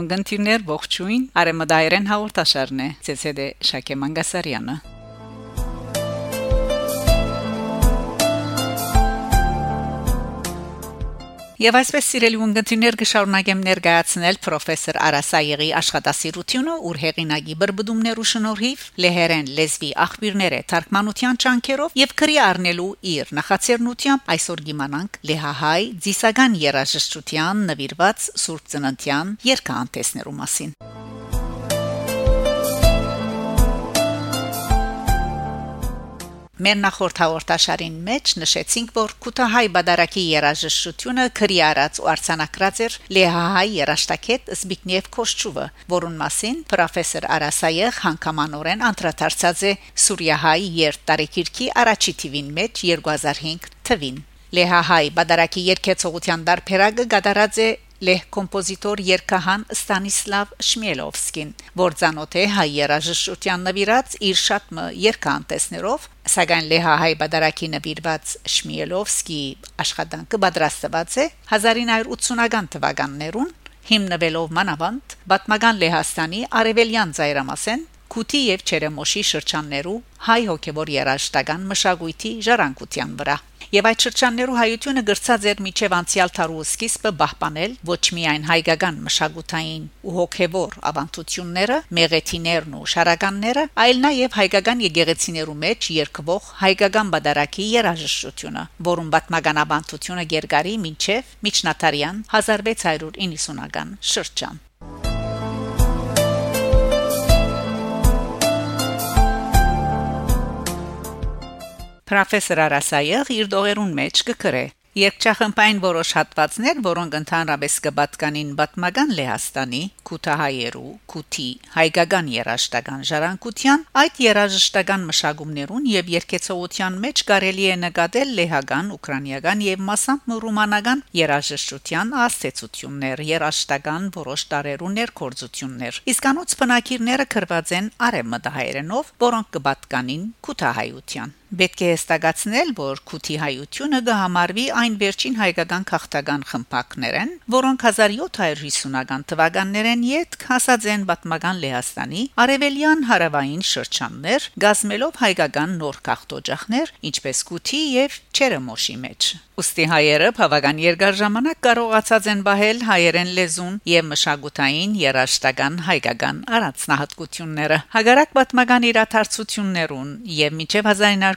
ունգընտիրներ ողջույն արեմադայերեն հաղորդաշարն է ՑՍԴ Շակե Մանգասարյանը Եվ այսպես սիրելի ունգընտիրներ կշարունակեմ ներկայացնել պրոֆեսոր Արասայեգի աշխատասիրությունը ուր հեղինակի բրբդումներու շնորհիվ լեհերեն լեզվի աղբյուրները թարգմանության ճանկերով եւ քրի առնելու իր նախաձեռնությամբ այսօր գիմանանք լեհահայ ձիսական երաժշտության նվիրված Սուրբ Ծննդյան երկհանտեսներու մասին Մեր նախորդ հաղորդաշարին մեջ նշեցինք, որ Կութահայ բադարակի երաժշտությունը քրի արած ու արցանակրած էր Լեհահայ երաշտակետ Զբիգնև Քոշչուվը, որուն մասին պրոֆեսոր Արասայեղ հանգամանորեն անդրադարձած է Սուրիահայ երթարեկիրքի առաջի թիվին մեջ 2005 թվին Լեհահայ բադարակի երկեցողության դարբերակը գդարած է լեհ կոմպոզիտոր երգահան Ստանիսլավ Շմիելովսկին, որ ցանոթ է հայ երաժշտության նվիրած իր շատ մը երգանտեսներով, սակայն լեհահայ բادرակի նվիրված Շմիելովսկի աշխատանքը պատրաստված է 1980-ական թվականներուն հիմնվելով մանավանդ Բատմագան Լեհաստանի արևելյան ծայրամասեն Կուտի եւ Չերեմոշի շրջաններու հայ հոգեվոր երաժշտական մշակույթի ժառանգության վրա։ Եվ այդ շրջաններու հայությունը գրծած էր միջև անցյալ տարու սկիզբը պահպանել ոչ միայն հայկական մշակութային ու հոգեվոր ավանդությունները, մեղեթիներն ու շարականները, այլ նաև հայկական եկեղեցիներու մեջ երկվող հայկական բադարակի երաժշտությունը, որում պատմական ավանդությունը գերգարի մինչև միջնատարյան 1690-ական շրջան։ Պրոֆեսոր Արասայեղ իր դողերուն մեջ կգրե Երկչախմբային որոշ հատվածներ, որոնք ընդհանրապես կպատկանին Բատմագան Լեհաստանի, Քութահայերու, Քութի, հայկական երաժշտական ժառանգության, այդ երաժշտական մշակումներուն եւ երկեցողության մեջ կարելի է նկատել լեհական, ուկրաինական եւ մասամբ ռումանական երաժշտության աստեցություններ, երաժշտական որոշ տարերու ներկորձություններ։ Իսկանոց բնակիրները կրված են արեմմտահայերենով, որոնք կպատկանին Քութահայության։ Պետք է հստակացնել, որ Քութի հայությունը կհամարվի այն վերջին հայկական քաղաքական խմբակներն, որոնք 1750-ական թվականներեն յետ հասած են Բատմական Լեհաստանի արևելյան հարավային շրջաններ, գազմելով հայկական նոր քաղաքտոջախներ, ինչպես Քութի եւ Չերեմոշի մեջ։ Ոստի հայերը բավական երկար ժամանակ կարողացած են բահել հայերեն լեզուն եւ մշակութային երաշտական հայկական առանձնահատկությունները։ Հագարակ պատմական իրադարձություններուն եւ մինչեւ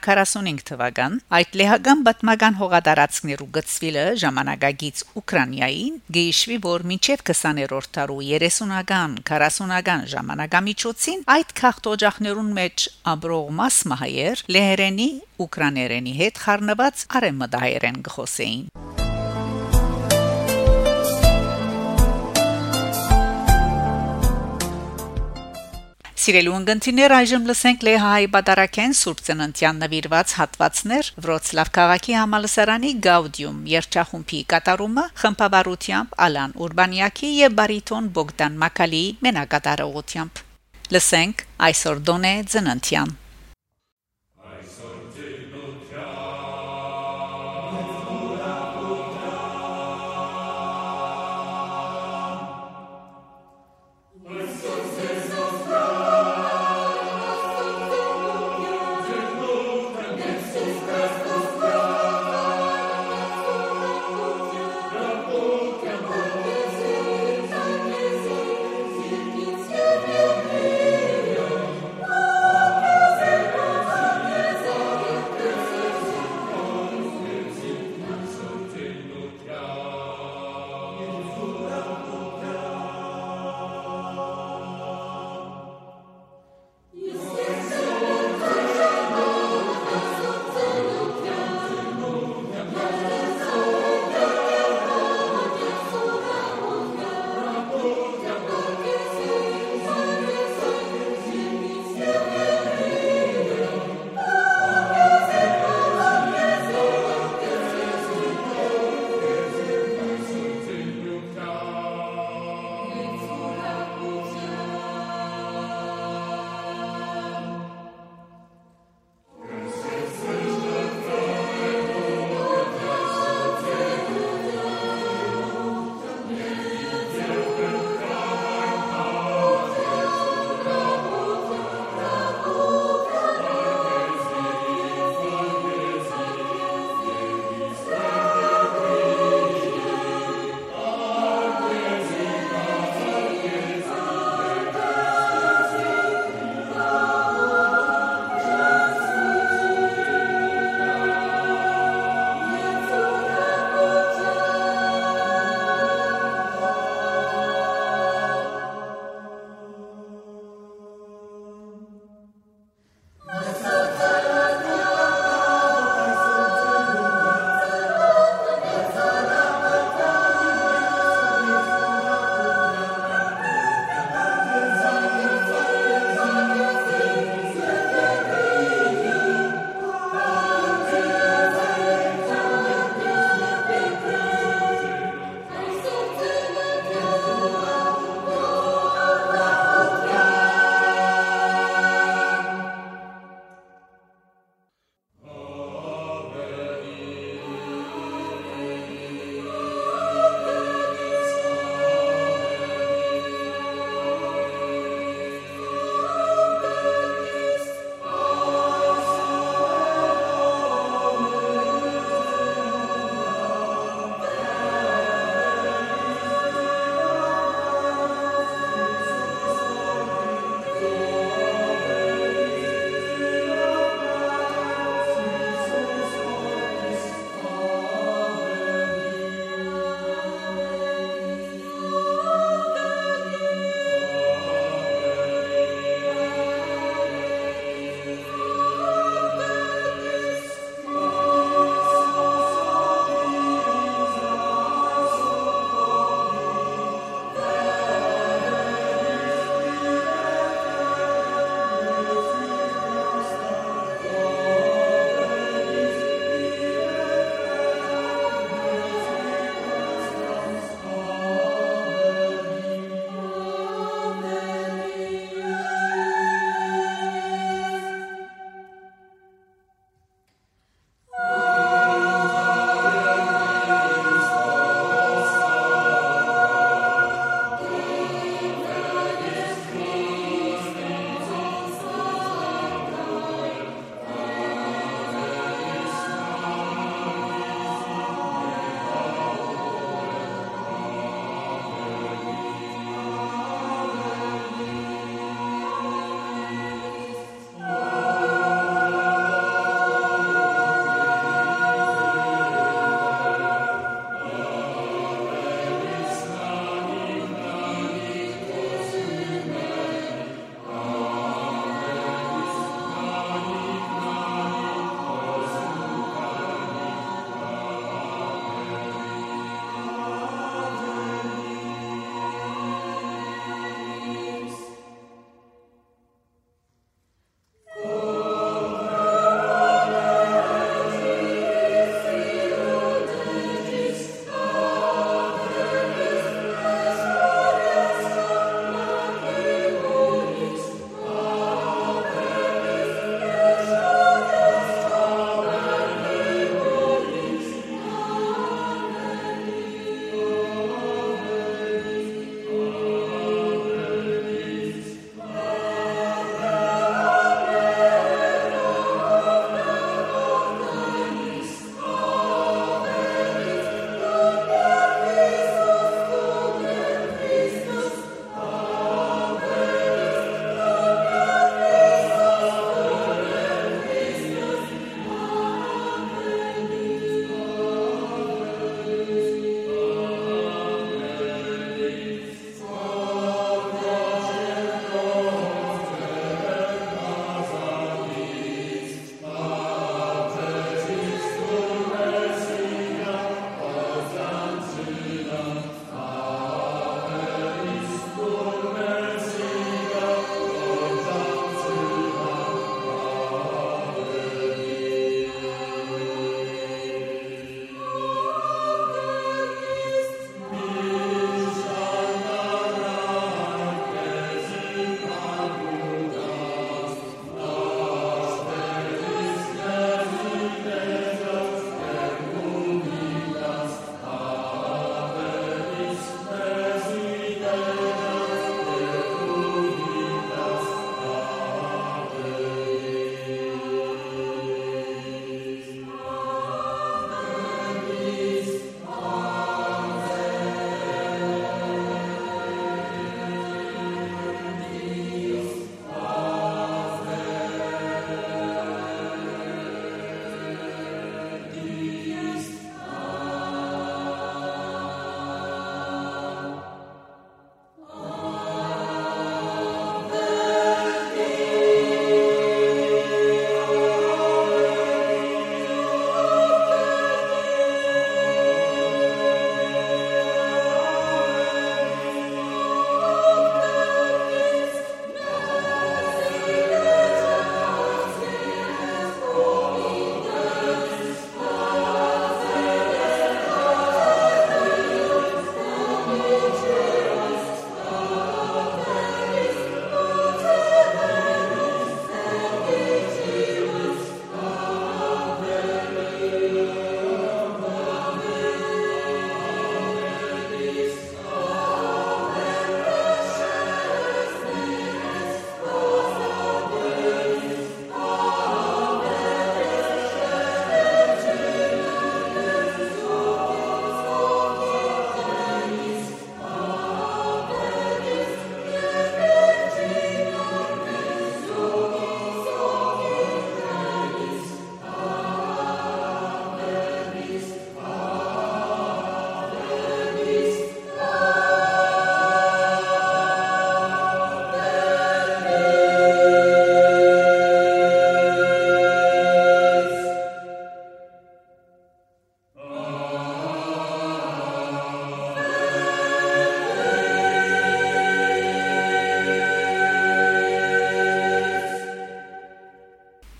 1945 թվական այդ լեհական պատմական հողատարածքներու գծվիլը ժամանակագից Ուկրաինային գեիշվի որ մինչեւ 20-րդ տարու 30-ական 40-ական ժամանակամիջոցին այդ քաղաքտոջախներուն մեջ աբրող մաս մահեր լեհերենի ուկրաներենի հետ խառնված արեմմտահայերեն գխոսեին Սիրելի ունգընտիներ այժմ լսենք Լեհայի Բադարակեն Սուրբ Ծննդյան նվիրված հատվածներ Վրոցլավ քաղաքի համալսարանի Գաուդիում երթախումբի կատարումը խմբավարությամբ Ալան Ուրբանյակի եւ բարիտոն Բոգդան Մակալի մենակատարողությամբ Լսենք այսօր Դոնե Ծննդյան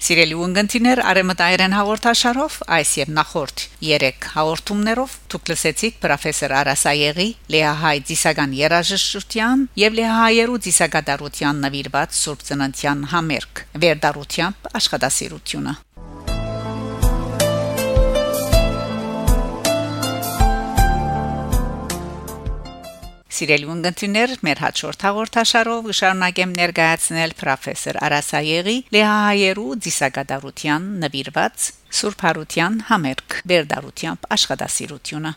Սիրելի ունգընտիներ, արեմտայերեն հաղորդաշարով այս եւ նախորդ 3 հաղորդումներով դուք լսեցիք պրոֆեսոր Արասայեգի Լեահայ Դիսագան երաժշտության եւ Լեահայերու Դիսագադարության նվիրված Սուրբ Ծննդյան համերգ. Վերդարությամբ աշխատասիրությունը Սիրելի ունգընտիներ, մեր հաջորդ հաղորդաշարով շարունակեմ ներկայացնել պրոֆեսոր Արասայեգի Լեհայերու Դիսագադարության նվիրված Սուրբ Հարության համերգ Բերդարությամբ աշխատասիրությունը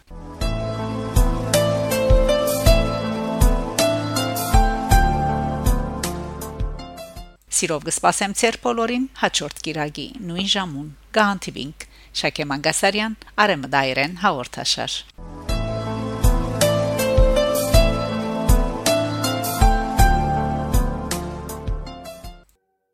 Սիրով կսպասեմ ցեր բոլորին հաջորդ կիրագի նույն ժամուն։ Գանտիվինք Շակե Մանգասարյան, Արեմդայերեն հաղորդաշար։